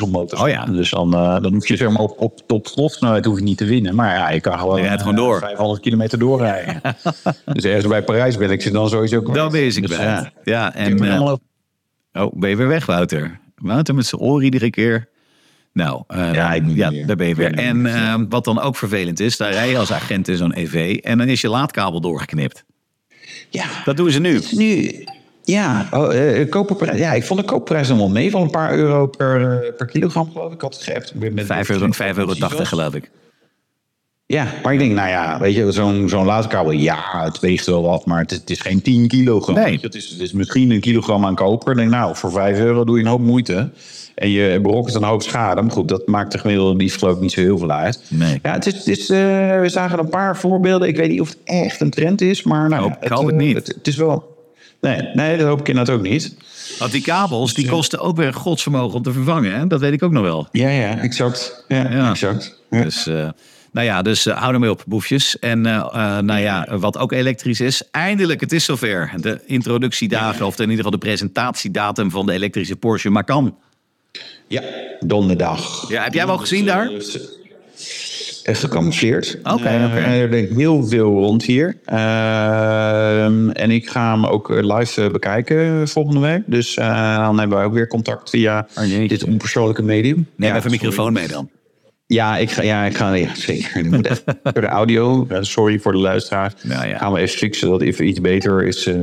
dieselmotor. Oh ja. Dus dan, eh, dan hoef je zeg maar op, op top snelheid hoef je niet te winnen. Maar ja, je kan gewoon, Je rijdt gewoon eh, door. 500 kilometer doorrijden. dus ergens bij Parijs ben ik ze dan sowieso kwijt. Dan ziek Dus, ja. Ja, en... eh, oh, ben je weer weg, Wouter? Wouter met zijn oor iedere keer. Nou, eh, Ja, ik ja, daar ben je weer. En eh, wat dan ook vervelend is, daar rij je als agent in zo'n EV en dan is je laadkabel doorgeknipt. Ja, Dat doen ze nu. nu... Ja, oh, eh, koperprijs. Ja, ik vond de koopprijs nog wel mee van een paar euro per, eh, per kilogram, geloof ik. Ik had het met- 5 euro, 5 euro 80 Precies geloof ik. Ja, maar ik denk, nou ja, weet je, zo'n zo'n laadkabel, ja, het weegt wel wat, maar het is, het is geen 10 kilogram. Nee. Het, is, het is misschien een kilogram aan koper. Ik denk, nou, voor 5 euro doe je een hoop moeite. En je berokkent een hoop schade. Maar goed, dat maakt de gemiddelde dief geloof ik niet zo heel veel uit. Nee. Ja, het is, het is, eh, we zagen een paar voorbeelden. Ik weet niet of het echt een trend is, maar nou, Hoop- ja, het niet. Het, het is wel... Nee, nee, dat hoop ik inderdaad ook niet. Want die kabels, die kosten ook weer godsvermogen om te vervangen. Hè? Dat weet ik ook nog wel. Ja, ja, exact. Ja, Ja. exact. Ja. Dus, eh, nou ja, dus eh, hou ermee op, boefjes. En eh, eh, nou ja, wat ook elektrisch is, eindelijk, het is zover. De introductiedagen, of in ieder geval de presentatiedatum van de elektrische Porsche Macan. ja, donderdag. Ja, heb jij hem al gezien daar? Eh, Gecamoufleerd. Oké, oké. Eh, er denkt heel veel rond hier. Ehm, en ik ga hem ook eh, live eh, bekijken volgende week. Dus eh, dan hebben we ook weer contact via Oh, dit onpersoonlijke medium. Neem Ja, even een microfoon mee dan. Ja, ik ga, ja, ik ga ja, zeker. Ik moet even voor de audio. eh, sorry voor de luisteraar. Nou ja. Gaan we even fixen dat het even iets beter is. eh,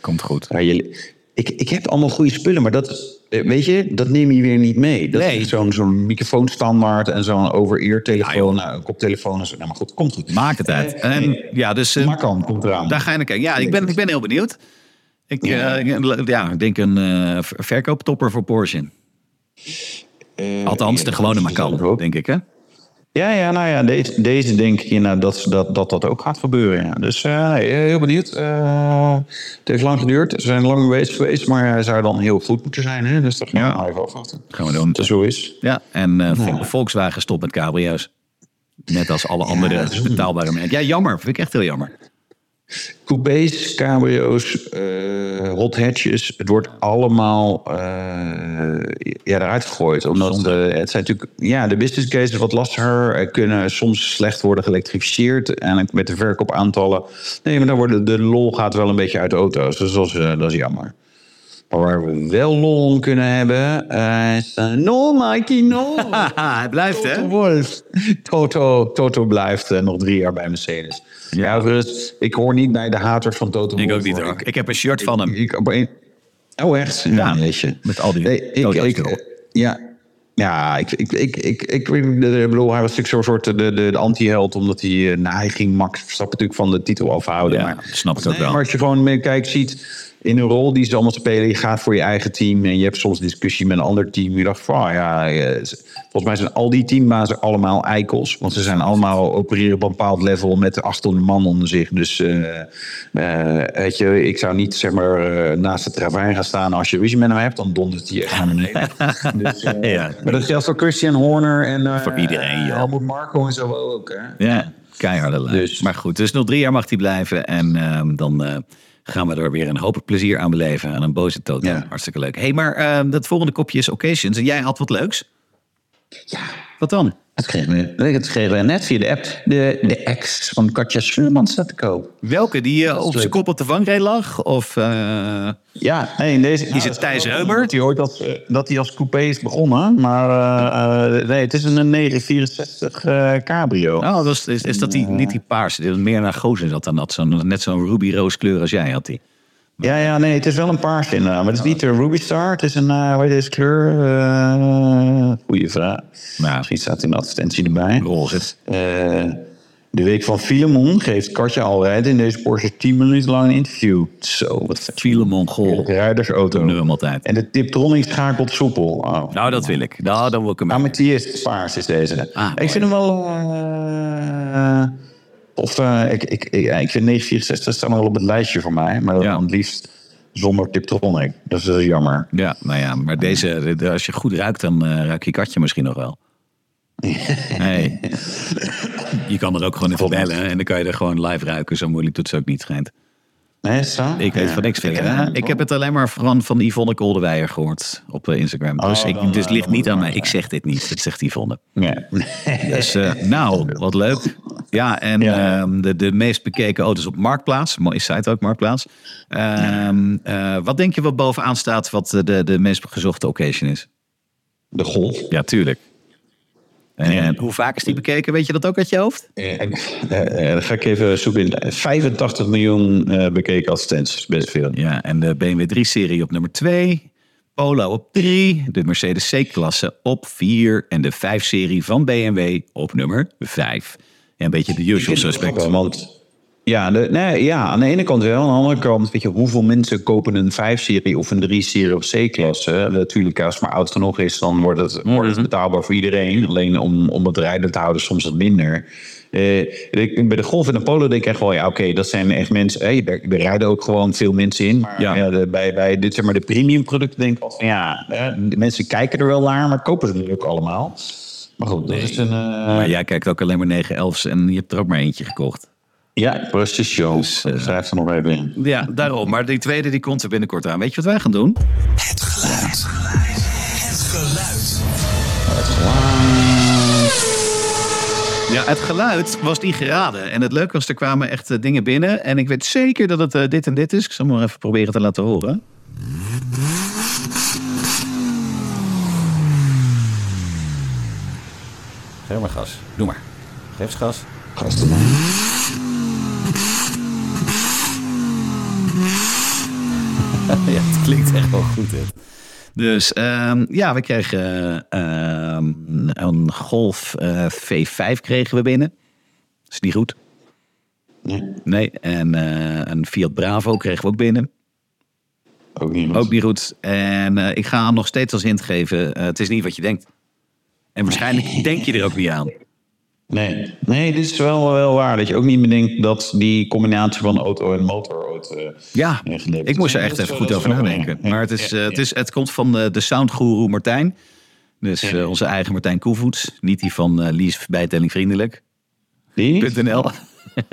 Komt goed. ja, je, ik, ik heb allemaal goede spullen, maar dat, eh, weet je, dat neem je weer niet mee. Dat Nee. is zo'n zo'n microfoonstandaard en zo'n over-ear telefoon, nou, een koptelefoon en zo. Nou, maar goed, komt goed. Maakt het uit. En ja, dus eh, Maar kan, komt eraan. daar ga je naar kijken. Ja, ik ben, ik ben heel benieuwd. Ik, ja. ja, ik denk een eh, ver- verkooptopper voor Porsche. Eh, Althans, de gewone is Macan, denk ik hè? Ja, ja, nou ja, deze, deze denk ik inderdaad dat, dat, dat dat ook gaat gebeuren. Ja. Dus eh, nee, heel benieuwd. Eh, het heeft lang geduurd. Ze zijn lang bezig geweest, maar hij zou dan heel goed moeten zijn. Hè? Dus dat gaan we Ja. nou even afwachten. Gaan we doen. Dat zo is. Ja, en eh, Vol- Volkswagen stopt met cabrio's. Net als alle andere betaalbare merken. Ja, jammer. Vind ik echt heel jammer. Coupés, cabrio's, eh, hot hatches. Het wordt allemaal eh, ja, eruit gegooid. Omdat eh, het zijn natuurlijk... Ja, de business case is wat lastiger. Er kunnen soms slecht worden geëlektrificeerd. En met de verkoopaantallen... Nee, maar dan wordt de lol gaat wel een beetje uit de auto's. Dus dat is, dat is jammer. Waar we wel lol om kunnen hebben... eh, is... eh, no, Mikey, no. Het blijft Toto Wolff. Toto, Toto blijft eh, nog drie jaar bij Mercedes. Ja, dus ik hoor niet bij de haters van Toto Ik ook niet hoor. Ik heb een shirt van hem. Ik, oh, echt? Ja, jeetje. met al die Nee, ik. Ja, ja ik, ik, ik, ik, ik, ik bedoel, hij was natuurlijk zo'n soort de, de, de anti-held, omdat hij, nou, hij ging Max Verstappen natuurlijk van de titel afhouden. Ja, maar, snap ik ook Nee, wel. Maar als je gewoon mee kijkt, ziet in een rol die ze allemaal spelen, je gaat voor je eigen team en je hebt soms discussie met een ander team. Je dacht van, ah, ja, eh, volgens mij zijn al die teambazen allemaal eikels, want ze zijn allemaal opereren op een bepaald level met 800 man onder zich. Dus eh, weet je, ik zou niet zeg maar naast de travain gaan staan. Als je ruzie met hem hebt, dan dondert hij echt naar beneden. dus, Ja. Maar dat geldt voor Christian Horner en Voor iedereen, joh. Helmut Marko en zo ook. Hè? Ja, keiharde lijn. Dus- Maar goed, dus nog drie jaar mag hij blijven. En ehm, dan gaan we er weer een hoop plezier aan beleven. En een boze Toto. Ja. Hartstikke leuk. hey, maar ehm, dat volgende kopje is Occasions. En jij had wat leuks? Ja, Wat dan? dat kregen we, dat kregen we net via de app. De, de ex van Katja Schuurman staat te koop. Welke? Die eh, op zijn kop op de vangrail lag? Of... eh, Ja, nee, in deze... Is het Thijs Reumer? Je hoort dat, eh, dat hij als coupé is begonnen. Maar eh, eh, nee, het is een 964 eh, cabrio. Oh, dat is, is, is dat die, niet die paarse? Die meer naar gozer zat dan dat. Zo'n, net zo'n ruby roos kleur als jij had die. Ja, ja, nee, het is wel een paars inderdaad. Maar het is niet de Ruby Star. Het is een, eh hoe heet deze kleur? Eh goeie vraag. Nou. Misschien staat in de advertentie erbij. Roze. Eh, de week van Filemon geeft Katja Alrijd in deze Porsche 10 minuten lang een interview. Zo, wat vet. Filemon Gol. Rijdersauto. Doen we hem altijd. En de Tiptronic schakelt soepel. Oh. Nou, dat wil ik. Nou, dan wil ik hem. Amethyst paars is deze. Ah, ik vind hem wel... eh, of eh, ik, ik, ik, ik vind 964 staan wel op het lijstje voor mij. Maar Ja. dan het liefst zonder Tiptronic. Dat is eh, jammer. Ja, nou ja, maar deze, de- de- als je goed ruikt, dan eh ruik je katje misschien nog wel. Hey. Je kan er ook gewoon even bellen en dan kan je er gewoon live ruiken. Zo moeilijk doet ze ook niet, schijnt. Nee, zo? Ik weet Ja. van niks verder. Ik, eh, heb het alleen maar van, van Yvonne Koldewijer gehoord op eh, Instagram. Dus, Oh, ik, dan, dus het eh, ligt dan niet aan mij. het Ik zeg dit niet. Dat zegt Yvonne. Nee. Dus eh, nou, wat leuk. Ja, en Ja. ehm, de, de meest bekeken auto's op Marktplaats. Mooie site ook, Marktplaats. Ehm, eh, wat denk je wat bovenaan staat wat eh, de, de meest gezochte occasion is? De golf. Ja, tuurlijk. En Ja. hoe vaak is die bekeken? Weet je dat ook uit je hoofd? Eh, eh, dan ga ik even zoeken. in. 85 miljoen eh, bekeken advertenties. Best veel. Ja, en de BMW 3-serie op nummer 2. Polo op 3. De Mercedes C-klasse op 4. En de 5-serie van BMW op nummer 5. Ja, een beetje de usual suspect. Want ja, de, nee, ja, aan de ene kant wel. Aan de andere kant, weet je, hoeveel mensen kopen een 5-serie of een 3-serie of C-klasse? Natuurlijk, als het maar oud genoeg is, dan wordt het, wordt het betaalbaar voor iedereen. Alleen om, om het rijden te houden, soms wat minder. Ik- bij de Golf en de Polo denk ik echt wel, ja, oké, dat zijn echt mensen. Hey, er, er rijden ook gewoon veel mensen in. Maar Ja. ja. de- bij, bij dit, zeg maar, de premium producten denk ik wel van, ja, de mensen kijken er wel naar, maar kopen ze natuurlijk allemaal. Maar goed, dat is een... eh, Maar jij kijkt ook alleen maar 911's en je hebt er ook maar eentje gekocht. Ja, precies, joh. Dus, eh, Schrijf er nog even in. Ja, daarom. Maar die tweede die komt er binnenkort aan. Weet je wat wij gaan doen? Het geluid. Het geluid. Ja, het geluid was niet geraden. En het leuke was, er kwamen echt eh, dingen binnen. En ik weet zeker dat het eh, dit en dit is. Ik zal maar even proberen te laten horen. Geef maar gas. Doe maar. Geef eens gas. Man. ja, het klinkt echt wel goed. Dus ehm, ja, we kregen ehm, een Golf eh, V5 kregen we binnen. Is niet goed. Nee, Nee, en eh, een Fiat Bravo kregen we ook binnen. ook niet. Ook niet goed. En eh, ik ga hem nog steeds als hint geven. het is niet wat je denkt. En waarschijnlijk denk je er ook niet aan. Nee, nee, dit is wel, wel waar. Dat je ook niet meer denkt dat die combinatie van auto en motor ooit... eh, Ja, ik moest er echt even goed over nadenken. Maar het, is, eh, het, is, het komt van eh, de soundgoeroe Martijn. Dus onze eigen Martijn Koevoets. Niet die van Lies Bijtelling Vriendelijk. Die? .nl.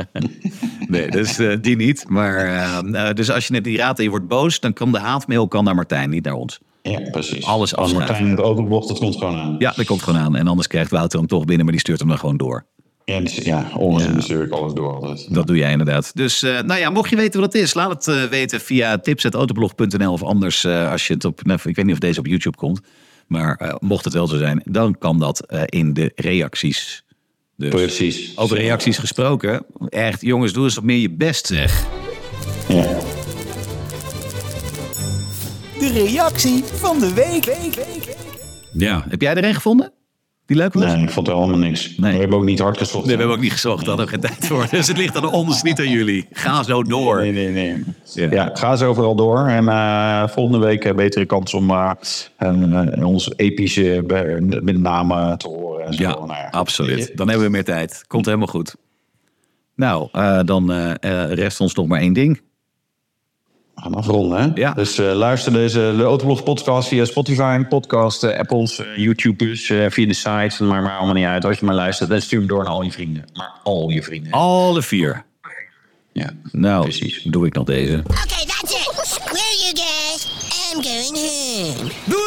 nee, dus die niet. Maar dus als je net die raadt en je wordt boos, dan kan de haatmail kan naar Martijn, niet naar ons. Ja, precies. Alles Als. Martijn het autoblog, dat komt gewoon aan. Ja, dat komt gewoon aan. En anders krijgt Wouter hem toch binnen, maar die stuurt hem dan gewoon door. Ja, dus, ja onzin alles door. altijd. Dat doe jij inderdaad. Dus eh, nou ja, mocht je weten wat het is, laat het eh, weten via tips.autoblog.nl of anders eh, als je het op, nou, ik weet niet of deze op YouTube komt, maar mocht het wel zo zijn, dan kan dat in de reacties. Dus Precies. over reacties gesproken, echt jongens, doe eens wat meer je best zeg. Ja. De reactie van de week. Ja, heb jij er een gevonden? Die leuk was? Nee, ik vond het helemaal niks. Nee. We hebben ook niet hard gezocht. Nee, we hebben ook niet gezocht, daar hadden we geen tijd voor. Dus het ligt aan ons, niet aan jullie. Ga zo door. Nee, nee, nee. Ja. Ja, ga zo overal door. En eh, volgende week een betere kans om eh, eh, ons epische eh, met name te horen. En zo. Ja, Nou ja, absoluut. Dan hebben we meer tijd. Komt helemaal goed. Nou, eh, dan eh, eh, rest ons nog maar één ding. We gaan afronden, hè? Ja. Dus eh, luister deze de Autoblog podcast via Spotify, podcast, eh, Apples, eh, YouTubers, eh, via de site. Maar maar allemaal niet uit. Als je maar luistert, dan stuur hem door naar al je vrienden. Maar al je vrienden. Alle vier. Ja. Nou, Precies. doe ik nog deze. Okay, that's it. Screw you guys. I'm going home. Doei!